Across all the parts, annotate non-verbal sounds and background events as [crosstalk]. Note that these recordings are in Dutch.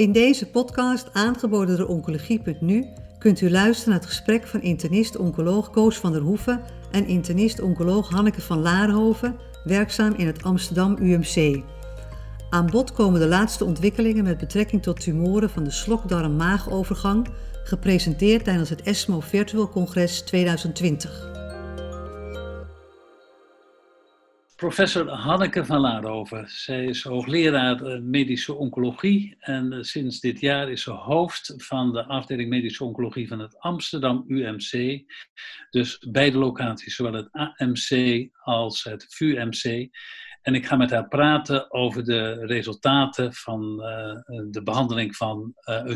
In deze podcast, aangeboden door Oncologie.nu, kunt u luisteren naar het gesprek van internist-oncoloog Koos van der Hoeven en internist-oncoloog Hanneke van Laarhoven, werkzaam in het Amsterdam UMC. Aan bod komen de laatste ontwikkelingen met betrekking tot tumoren van de slokdarm-maagovergang, gepresenteerd tijdens het ESMO Virtual Congres 2020. Professor Hanneke van Laarhoven. Zij is hoogleraar eh, medische oncologie en eh, sinds dit jaar is ze hoofd van de afdeling medische oncologie van het Amsterdam UMC. Dus beide locaties, zowel het AMC als het VUMC. En ik ga met haar praten over de resultaten van uh, de behandeling van uh,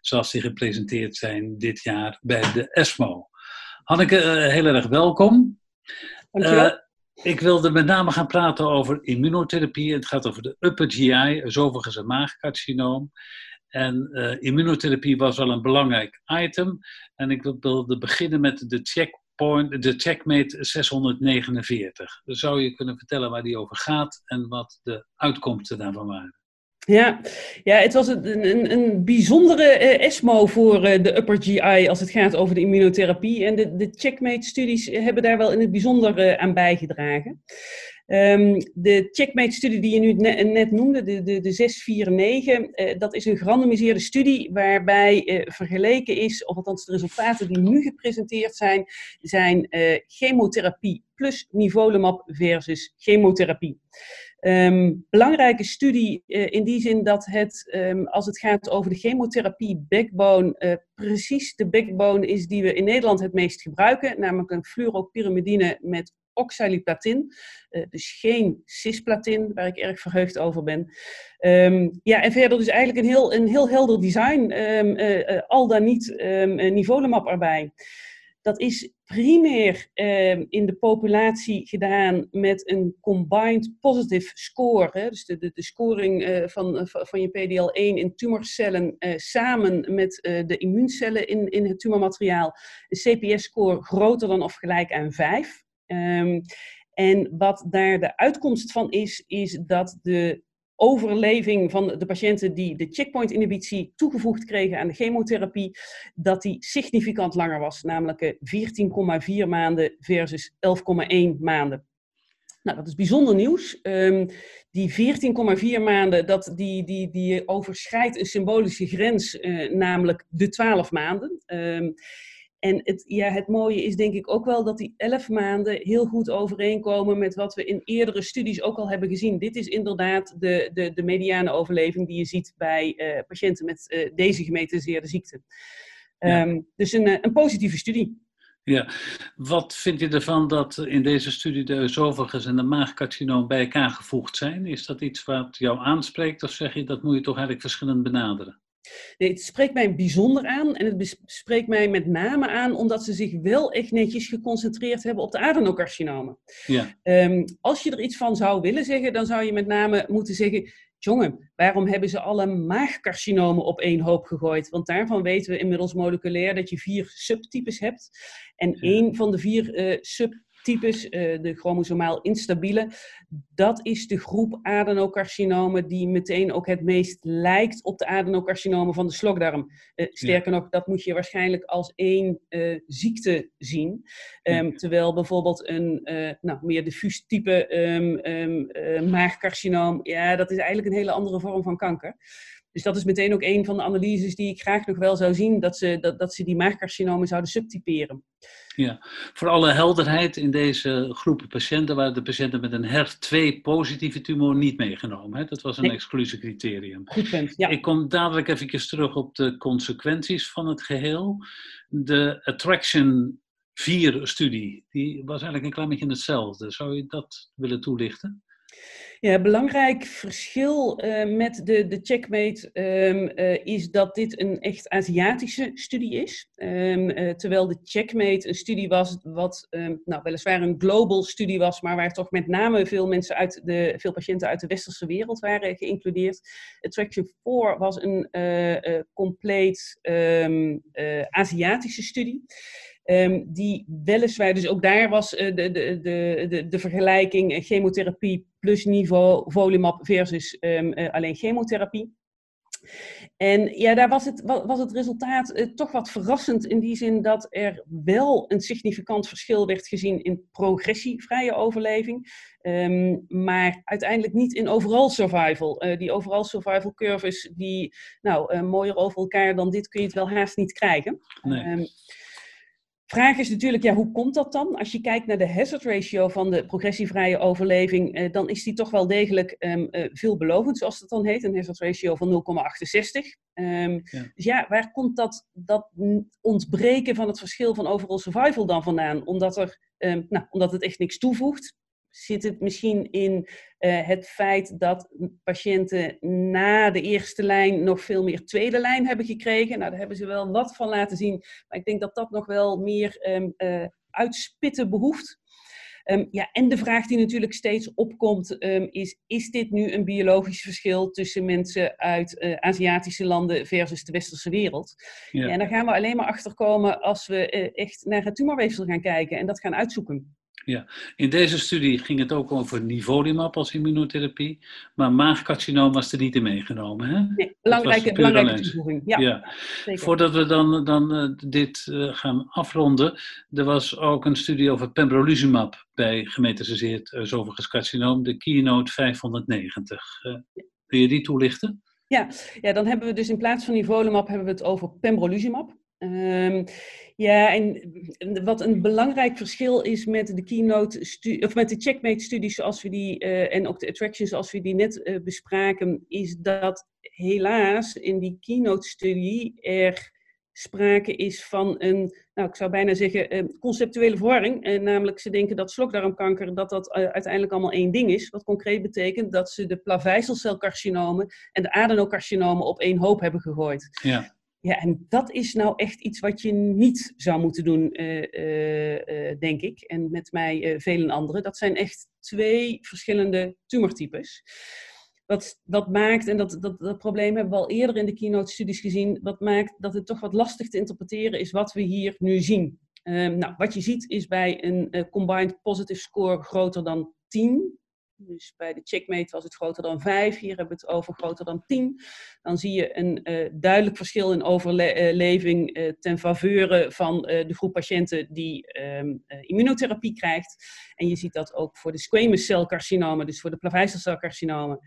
zoals die gepresenteerd zijn dit jaar bij de ESMO. Hanneke, heel erg welkom. Dankjewel. Ik wilde met name gaan praten over immunotherapie. Het gaat over de upper GI, esophagus en maagcarcinoom. En uh, immunotherapie was wel een belangrijk item. En ik wilde beginnen met de checkpoint, de checkmate 649. Zou je kunnen vertellen waar die over gaat en wat de uitkomsten daarvan waren? Ja, ja het was een, een, een bijzondere uh, ESMO voor uh, de upper GI als het gaat over de immunotherapie. En de, de checkmate-studies hebben daar wel in het bijzonder uh, aan bijgedragen. Um, de checkmate-studie die je nu net, noemde, de, de, de 649, dat is een gerandomiseerde studie waarbij vergeleken is, of althans de resultaten die nu gepresenteerd zijn, zijn chemotherapie plus nivolumab versus chemotherapie. Um, belangrijke studie uh, in die zin dat het, um, als het gaat over de chemotherapie backbone, uh, precies de backbone is die we in Nederland het meest gebruiken, namelijk een fluoropyrimidine met oxaliplatin, uh, dus geen cisplatin, waar ik erg verheugd over ben. Um, ja, en verder dus eigenlijk een heel, een heel helder design, al dan niet um, nivolumab erbij. Dat is primair eh, in de populatie gedaan met een combined positive score. Hè, dus de, de, scoring uh, van, van je PDL1 in tumorcellen uh, samen met de immuuncellen in, in het tumormateriaal. Een CPS-score groter dan of gelijk aan 5. Um, ehm, en wat daar de uitkomst van is, is dat de overleving van de patiënten die de checkpoint-inhibitie toegevoegd kregen aan de chemotherapie, dat die significant langer was, namelijk 14,4 eh, maanden versus 11,1 maanden. Nou, dat is bijzonder nieuws. Um, die 14,4 maanden, dat, die, die, die overschrijdt een symbolische grens, uh, namelijk de 12 maanden. Um, en het, ja, het mooie is denk ik ook wel dat die elf maanden heel goed overeenkomen met wat we in eerdere studies ook al hebben gezien. Dit is inderdaad de, de, de mediane overleving die je ziet bij uh, patiënten met uh, deze gemetaseerde ziekte. Ja. Um, dus een, eh, een positieve studie. Ja, wat vind je ervan dat in deze studie de oesophagus en de maagcarcinoom bij elkaar gevoegd zijn? Is dat iets wat jou aanspreekt of zeg je dat moet je toch eigenlijk verschillend benaderen? Nee, het spreekt mij bijzonder aan en het spreekt mij met name aan omdat ze zich wel echt netjes geconcentreerd hebben op de adenocarcinomen. Ja. Um, als je er iets van zou willen zeggen, dan zou je met name moeten zeggen, jongen, waarom hebben ze alle maagcarcinomen op één hoop gegooid? Want daarvan weten we inmiddels moleculair dat je vier subtypes hebt. En één van de vier uh, sub types, uh, de chromosomaal instabiele, dat is de groep adenocarcinomen die meteen ook het meest lijkt op de adenocarcinomen van de slokdarm. Uh, sterker ja. nog, dat moet je waarschijnlijk als één uh, ziekte zien. Um, ja. Terwijl bijvoorbeeld een nou, meer diffuus type um, um, maagcarcinoom, ja, dat is eigenlijk een hele andere vorm van kanker. Dus dat is meteen ook een van de analyses die ik graag nog wel zou zien, dat ze, dat, dat ze die maagcarcinomen zouden subtyperen. Ja, voor alle helderheid, in deze groepen patiënten waren de patiënten met een HER2-positieve tumor niet meegenomen. Hè? Dat was een nee. exclusiecriterium. Goed punt, ja. Ik kom dadelijk even terug op de consequenties van het geheel. De Attraction 4-studie, die was eigenlijk een klein beetje hetzelfde. Zou je dat willen toelichten? Ja, belangrijk verschil uh, met de, de checkmate um, uh, is dat dit een echt Aziatische studie is. Um, uh, terwijl de checkmate een studie was wat um, nou, weliswaar een global studie was, maar waar toch met name veel mensen uit de, veel patiënten uit de westerse wereld waren geïncludeerd. Attraction 4 was een compleet Aziatische studie. Um, die weliswaar, dus ook daar was uh, de, de, de, de, de vergelijking chemotherapie plus niveau volumab versus um, uh, alleen chemotherapie. En ja, daar was het, was het resultaat eh, toch wat verrassend in die zin dat er wel een significant verschil werd gezien in progressievrije overleving, ehm, maar uiteindelijk niet in overall survival. Eh, die overall survival curves, die, nou, mooier over elkaar dan dit kun je het wel haast niet krijgen. Nee. Ehm, Vraag is natuurlijk, ja, hoe komt dat dan? Als je kijkt naar de hazard ratio van de progressievrije overleving, eh, dan is die toch wel degelijk um, uh, veelbelovend, zoals dat dan heet, een hazard ratio van 0,68. Um, ja. Dus ja, waar komt dat, dat ontbreken van het verschil van overall survival dan vandaan? Omdat, er, um, nou, omdat het echt niks toevoegt? Zit het misschien in uh, het feit dat patiënten na de eerste lijn nog veel meer tweede lijn hebben gekregen? Nou, daar hebben ze wel wat van laten zien. Maar ik denk dat dat nog wel meer um, uh, uitspitten behoeft. Um, ja, en de vraag die natuurlijk steeds opkomt um, is, is dit nu een biologisch verschil tussen mensen uit uh, Aziatische landen versus de westerse wereld? Ja. En daar gaan we alleen maar achter komen als we uh, echt naar het tumorweefsel gaan kijken en dat gaan uitzoeken. Ja, in deze studie ging het ook over nivolumab als immunotherapie, maar maagcarcinoom was er niet in meegenomen. Hè? Nee, belangrijke, belangrijke toevoeging. Ja, ja. Voordat we dan, dan uh, dit uh, gaan afronden, er was ook een studie over pembrolizumab bij gemetastaseerd carcinoom, de Keynote 590. Uh, wil je die toelichten? Ja, ja, dan hebben we dus in plaats van nivolumab hebben we het over pembrolizumab. Um, ja, en wat een belangrijk verschil is met de keynote of met de checkmate studies zoals we die uh, en ook de attractions zoals we die net uh, bespraken, is dat helaas in die keynote studie er sprake is van een, nou ik zou bijna zeggen, conceptuele verwarring. En namelijk ze denken dat slokdarmkanker, dat dat uiteindelijk allemaal één ding is. Wat concreet betekent dat ze de plaveiselcelcarcinomen en de adenocarcinomen op één hoop hebben gegooid. Ja. Ja, en dat is nou echt iets wat je niet zou moeten doen, uh, uh, uh, denk ik. En met mij velen anderen. Dat zijn echt twee verschillende tumortypes. Wat, wat maakt, en dat, dat, dat probleem hebben we al eerder in de keynote-studies gezien, wat maakt dat het toch wat lastig te interpreteren is wat we hier nu zien. Um, nou, wat je ziet is bij een combined positive score groter dan 10, dus bij de checkmate was het groter dan 5. Hier hebben we het over groter dan 10. Dan zie je een uh, duidelijk verschil in overleving uh, ten faveur van uh, de groep patiënten die um, immunotherapie krijgt. En je ziet dat ook voor de squamous celcarcinomen, dus voor de plaveiselcelcarcinomen.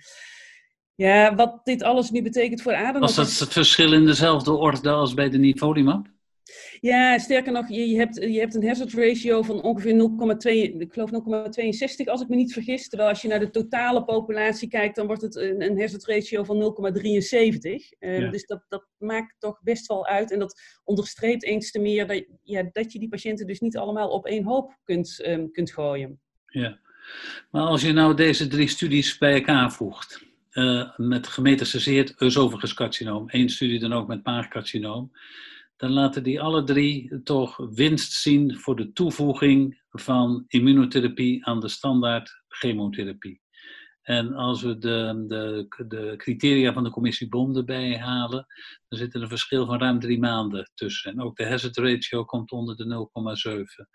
Ja, wat dit alles nu betekent voor adem. Was dat het verschil in dezelfde orde als bij de nivolumab? Ja, sterker nog, je, hebt, je hebt een hazard ratio van ongeveer 0,2, ik geloof 0,62 als ik me niet vergis. Terwijl als je naar de totale populatie kijkt, dan wordt het een, een hazard ratio van 0,73. Uh, ja. Dus dat, dat maakt toch best wel uit. En dat onderstreept eens te meer dat, ja, dat je die patiënten dus niet allemaal op één hoop kunt, um, kunt gooien. Ja, maar als je nou deze drie studies bij elkaar voegt, uh, met gemetastaseerd oesophagus één studie dan ook met maagcarcinoom, dan laten die alle drie toch winst zien voor de toevoeging van immunotherapie aan de standaard chemotherapie. En als we de, de, de criteria van de commissie Bond erbij halen, dan zit er een verschil van ruim drie maanden tussen. En ook de hazard ratio komt onder de 0,7.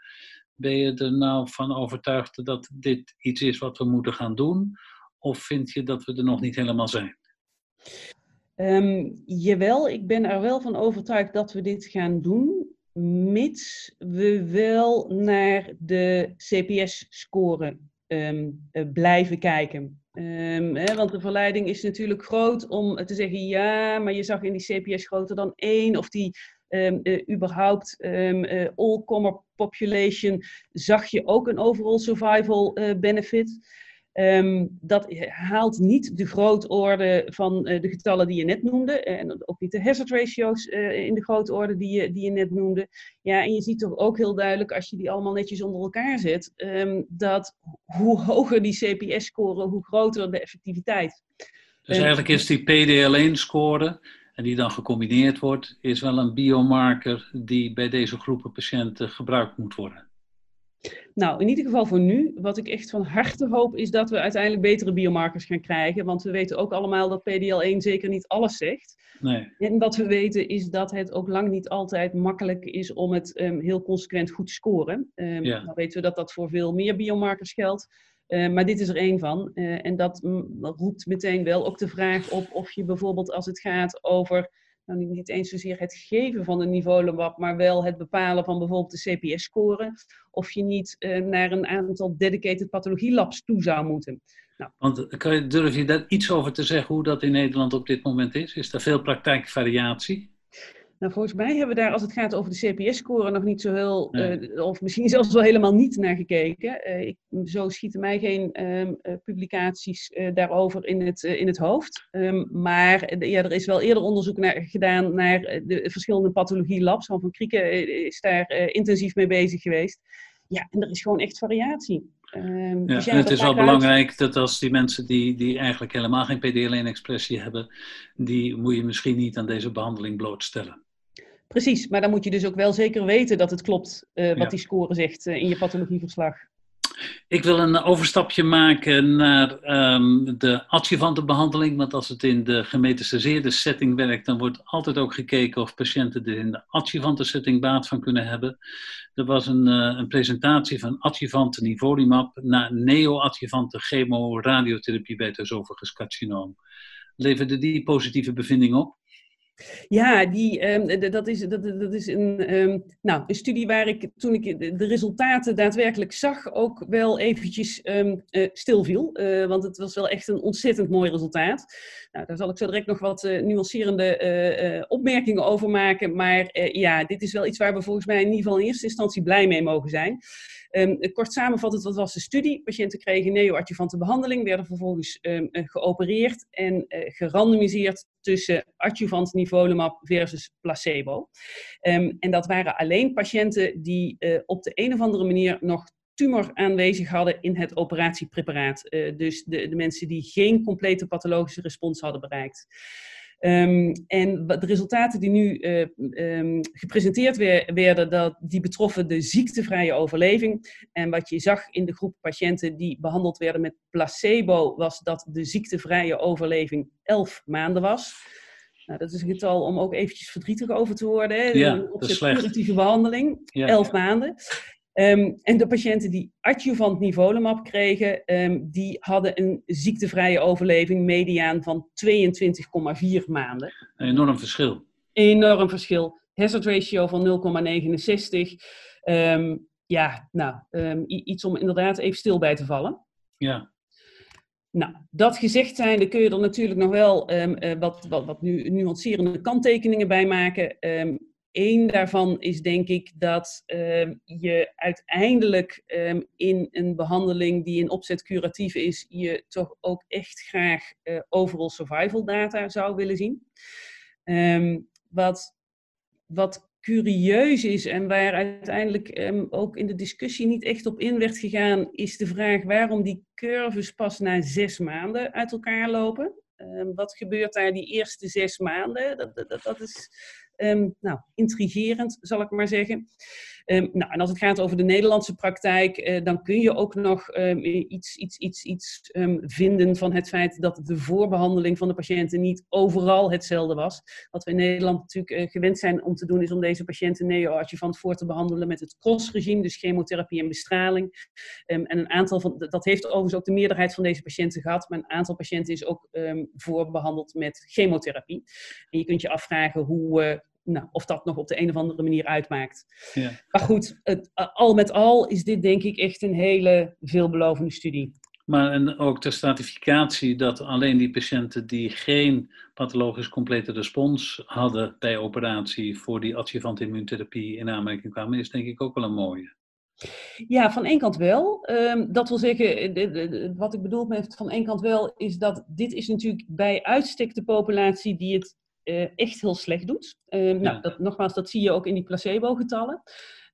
Ben je er nou van overtuigd dat dit iets is wat we moeten gaan doen? Of vind je dat we er nog niet helemaal zijn? Um, jawel, ik ben er wel van overtuigd dat we dit gaan doen, mits we wel naar de CPS-score ehm, uh, blijven kijken. Um, hè, want de verleiding is natuurlijk groot om te zeggen, ja, maar je zag in die CPS groter dan één, of die uh, überhaupt uh, all-comer population, zag je ook een overall survival uh, benefit. Um, dat haalt niet de grootorde van uh, de getallen die je net noemde. En ook niet de hazard ratio's uh, in de grootorde die je, die je net noemde. Ja, en je ziet toch ook heel duidelijk, als je die allemaal netjes onder elkaar zet, um, dat hoe hoger die CPS-score, hoe groter de effectiviteit. Dus eigenlijk is die PDL1-score, en die dan gecombineerd wordt, is wel een biomarker die bij deze groepen patiënten gebruikt moet worden. Nou, in ieder geval voor nu. Wat ik echt van harte hoop is dat we uiteindelijk betere biomarkers gaan krijgen. Want we weten ook allemaal dat PDL1 zeker niet alles zegt. Nee. En wat we weten is dat het ook lang niet altijd makkelijk is om het um, heel consequent goed te scoren. Um, ja. Nou weten we dat dat voor veel meer biomarkers geldt. maar dit is er één van. en dat roept meteen wel ook de vraag op of je bijvoorbeeld als het gaat over nou, niet eens zozeer het geven van een niveau maar wel het bepalen van bijvoorbeeld de CPS-score, of je niet naar een aantal dedicated pathologielabs toe zou moeten. Nou. Want kan je, durf je daar iets over te zeggen hoe dat in Nederland op dit moment is? Is er veel praktijkvariatie? Nou, volgens mij hebben we daar, als het gaat over de CPS-score, nog niet zo heel, eh, of misschien [laughs] zelfs wel helemaal niet naar gekeken. Uh, ik, zo schieten mij geen ehm, eh, publicaties daarover in het, in het hoofd. Um, maar ja, er is wel eerder onderzoek naar, gedaan naar de verschillende pathologie-labs. Van Krieken is daar intensief mee bezig geweest. Ja, en er is gewoon echt variatie. Um, ja, dus en het is wel belangrijk dat als die mensen die, die eigenlijk helemaal geen PD-L1-expressie hebben, die moet je misschien niet aan deze behandeling blootstellen. Precies, maar dan moet je dus ook wel zeker weten dat het klopt uh, wat die score zegt uh, in je pathologieverslag. Ik wil een overstapje maken naar um, de adjuvante behandeling. Want als het in de gemetastaseerde setting werkt, dan wordt altijd ook gekeken of patiënten er in de adjuvante setting baat van kunnen hebben. Er was een, uh, een presentatie van adjuvante nivolumab naar neoadjuvante chemoradiotherapie bij het carcinoom. Leverde die positieve bevinding op? Ja, die, um, dat, is, dat, dat is een, um, nou, een studie waar ik toen ik de resultaten daadwerkelijk zag ook wel eventjes um, uh, stilviel. Uh, want het was wel echt een ontzettend mooi resultaat. Nou, daar zal ik zo direct nog wat uh, nuancerende opmerkingen over maken. Maar ja, dit is wel iets waar we volgens mij in ieder geval in eerste instantie blij mee mogen zijn. Um, kort samenvattend, wat was de studie? Patiënten kregen neoadjuvante behandeling, werden vervolgens um, geopereerd en uh, gerandomiseerd tussen adjuvant nivolumab versus placebo. Um, en dat waren alleen patiënten die uh, op de een of andere manier nog tumor aanwezig hadden in het operatiepreparaat. Dus de, de mensen die geen complete pathologische respons hadden bereikt. Um, en de resultaten die nu uh, um, gepresenteerd werden, dat, die betroffen de ziektevrije overleving. En wat je zag in de groep patiënten die behandeld werden met placebo, was dat de ziektevrije overleving 11 maanden was. Nou, dat is een getal om ook eventjes verdrietig over te worden. Hè? Ja, dat is curatieve behandeling, ja. 11 maanden. Um, en de patiënten die adjuvant nivolumab kregen, um, die hadden een ziektevrije overleving mediaan van 22,4 maanden. Een enorm verschil. Enorm verschil. Hazard ratio van 0,69. Um, ja, nou, iets om inderdaad even stil bij te vallen. Ja. Nou, dat gezegd zijnde kun je er natuurlijk nog wel uh, wat, wat, wat nu, nuancerende kanttekeningen bij maken. Eén daarvan is denk ik dat uh, je uiteindelijk um, in een behandeling die in opzet curatief is, je toch ook echt graag uh, overall survival data zou willen zien. Um, wat, wat curieus is en waar uiteindelijk ook in de discussie niet echt op in werd gegaan, is de vraag waarom die curves pas na zes maanden uit elkaar lopen. wat gebeurt daar die eerste zes maanden? Dat, dat, dat is Um, nou, intrigerend, zal ik maar zeggen. Um, nou, en als het gaat over de Nederlandse praktijk, uh, dan kun je ook nog um, iets, iets, iets, iets vinden van het feit dat de voorbehandeling van de patiënten niet overal hetzelfde was. Wat we in Nederland natuurlijk uh, gewend zijn om te doen, is om deze patiënten neoadjuvant voor te behandelen met het cross-regime, dus chemotherapie en bestraling. en een aantal van, dat heeft overigens ook de meerderheid van deze patiënten gehad, maar een aantal patiënten is ook voorbehandeld met chemotherapie. En je kunt je afvragen hoe, uh, nou, of dat nog op de een of andere manier uitmaakt. Ja. Maar goed, het, al met al is dit denk ik echt een hele veelbelovende studie. Maar en ook de stratificatie dat alleen die patiënten die geen pathologisch complete respons hadden bij operatie voor die adjuvant immuuntherapie in aanmerking kwamen, is denk ik ook wel een mooie. Ja, van één kant wel. Um, dat wil zeggen, wat ik bedoel met van één kant wel, is dat dit is natuurlijk bij uitstek de populatie die het uh, echt heel slecht doet. Um, nou, dat, nogmaals, dat zie je ook in die placebo-getallen.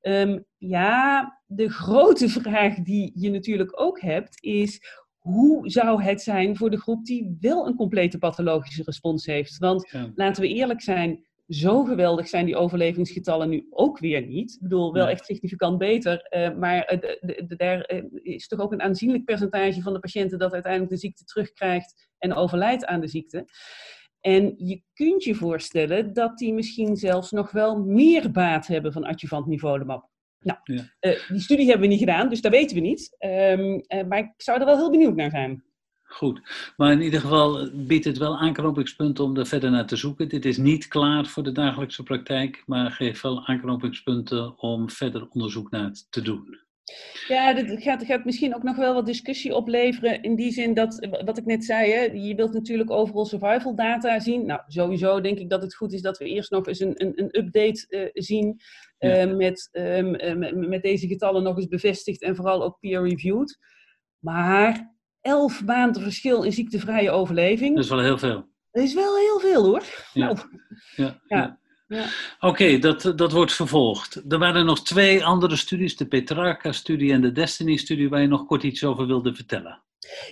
Um, ja, de grote [laughs] vraag die je natuurlijk ook hebt is hoe zou het zijn voor de groep die wel een complete pathologische respons heeft? Want laten we eerlijk zijn, zo geweldig zijn die overlevingsgetallen nu ook weer niet. Ik bedoel, wel echt significant beter, uh, maar uh, daar is toch ook een aanzienlijk percentage van de patiënten dat uiteindelijk de ziekte terugkrijgt en overlijdt aan de ziekte. En je kunt je voorstellen dat die misschien zelfs nog wel meer baat hebben van adjuvant nivolumab. Nou, die studie hebben we niet gedaan, dus dat weten we niet. Ehm, maar ik zou er wel heel benieuwd naar zijn. Goed, maar in ieder geval biedt het wel aanknopingspunten om er verder naar te zoeken. Dit is niet klaar voor de dagelijkse praktijk, maar geeft wel aanknopingspunten om verder onderzoek naar te doen. Ja, dit gaat, gaat misschien ook nog wel wat discussie opleveren. In die zin dat, wat ik net zei, hè, je wilt natuurlijk overal survival data zien. Nou, sowieso denk ik dat het goed is dat we eerst nog eens een, een, een update uh, zien. Uh, met, um, met, met deze getallen nog eens bevestigd en vooral ook peer-reviewed. Maar elf maanden verschil in ziektevrije overleving. Dat is wel heel veel. Dat is wel heel veel hoor. Ja. Nou, ja. ja. Ja. Oké, dat, dat wordt vervolgd. Er waren nog twee andere studies, de Petrarca-studie en de Destiny-studie, waar je nog kort iets over wilde vertellen.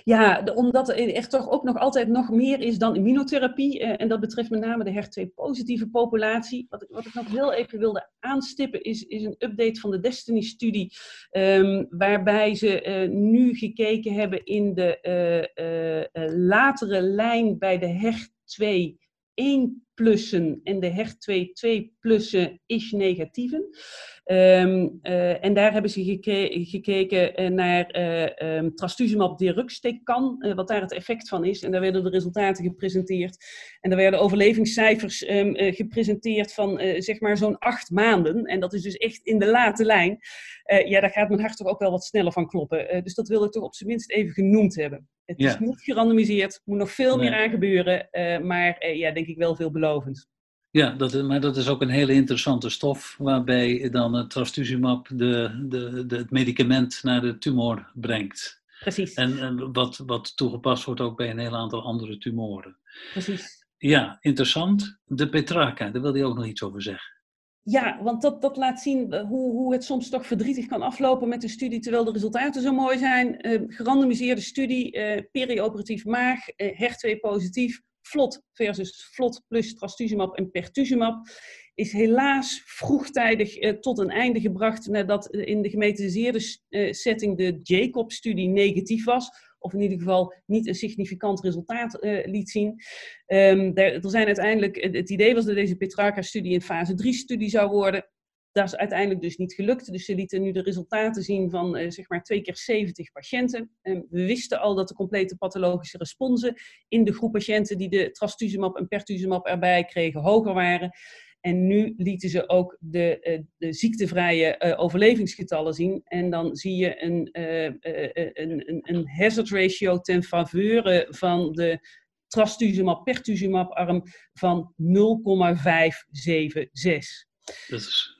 Ja, omdat er echt toch ook nog altijd nog meer is dan immunotherapie. Eh, en dat betreft met name de HER2-positieve populatie. Wat ik, wat ik nog heel even wilde aanstippen is, is een update van de Destiny-studie. Um, waarbij ze uh, nu gekeken hebben in de uh, latere lijn bij de HER2 1 plussen en de HER2 2 plussen is negatieven. Um, uh, en daar hebben ze geke gekeken eh, naar uh, um, trastuzumab deruxtecan, uh, wat daar het effect van is. En daar werden de resultaten gepresenteerd. En daar werden overlevingscijfers um, gepresenteerd van zeg maar zo'n acht maanden. En dat is dus echt in de late lijn. ja, daar gaat mijn hart toch ook wel wat sneller van kloppen. dus dat wil ik toch op zijn minst even genoemd hebben. Het ja. is niet gerandomiseerd, moet nog veel nee. meer aan gebeuren. maar ja, denk ik wel veelbelovend. Ja, dat, maar dat is ook een hele interessante stof, waarbij dan het trastuzumab de, de, de, het medicament naar de tumor brengt. Precies. En, en wat, wat toegepast wordt ook bij een heel aantal andere tumoren. Precies. Ja, interessant. De Petrarca, daar wilde je ook nog iets over zeggen. Ja, want dat, dat laat zien eh, hoe, hoe het soms toch verdrietig kan aflopen met een studie, terwijl de resultaten zo mooi zijn. Uh, gerandomiseerde studie, uh, perioperatief maag, HER2 positief, vlot versus vlot plus trastuzumab en pertuzumab is helaas vroegtijdig eh, tot een einde gebracht nadat in de gemetiseerde uh, setting de Jacob-studie negatief was. Of in ieder geval niet een significant resultaat uh, liet zien. Er, er, zijn uiteindelijk, het idee was dat deze Petrarca-studie een fase 3-studie zou worden. Dat is uiteindelijk dus niet gelukt. Dus ze lieten nu de resultaten zien van uh, zeg maar twee keer 70 patiënten. En we wisten al dat de complete pathologische responsen in de groep patiënten die de trastuzumab en pertuzumab erbij kregen hoger waren. En nu lieten ze ook de, uh, de ziektevrije uh, overlevingsgetallen zien. En dan zie je een, een, een, hazard ratio ten faveur van de trastuzumab pertuzumab arm van 0,576. Dat is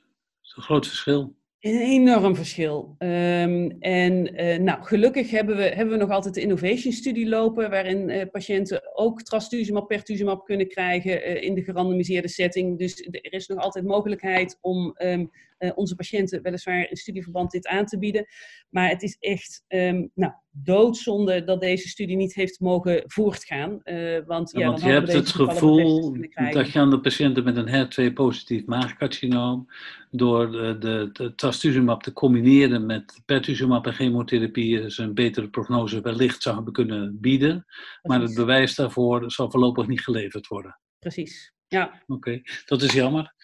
een groot verschil. Een enorm verschil. Um, en uh, nou, gelukkig hebben we, hebben we nog altijd de innovation-studie lopen, waarin uh, patiënten ook trastuzumab, pertuzumab kunnen krijgen uh, in de gerandomiseerde setting. Dus er is nog altijd mogelijkheid om um, onze patiënten weliswaar in studieverband dit aan te bieden. Maar het is echt um, nou, doodzonde dat deze studie niet heeft mogen voortgaan. want ja, ja want je hebt het gevoel dat je aan de patiënten met een HER2-positief maagcarcinoom door de, de, de trastuzumab te combineren met pertuzumab en chemotherapie ze een betere prognose wellicht zou hebben kunnen bieden. Precies. Maar het bewijs daarvoor zal voorlopig niet geleverd worden. Precies. Ja. Oké, okay. dat is jammer.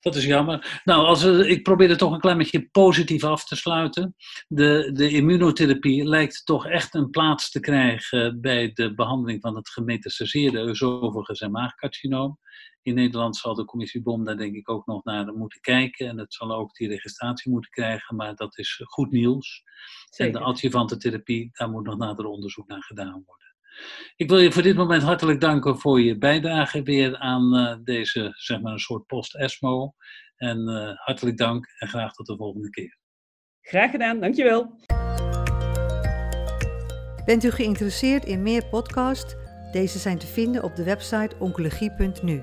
Dat is jammer. Nou, als we, ik probeer het toch een klein beetje positief af te sluiten. De, de immunotherapie lijkt toch echt een plaats te krijgen bij de behandeling van het gemetastaseerde oesophagus en maagcarcinoom. In Nederland zal de commissie BOM daar denk ik ook nog naar moeten kijken. En het zal ook die registratie moeten krijgen, maar dat is goed nieuws. Zeker. En de adjuvante therapie, daar moet nog nader onderzoek naar gedaan worden. Ik wil je voor dit moment hartelijk danken voor je bijdrage weer aan uh, deze, zeg maar, een soort post-ESMO. En uh, hartelijk dank en graag tot de volgende keer. Graag gedaan, dankjewel. Bent u geïnteresseerd in meer podcasts? Deze zijn te vinden op de website oncologie.nu.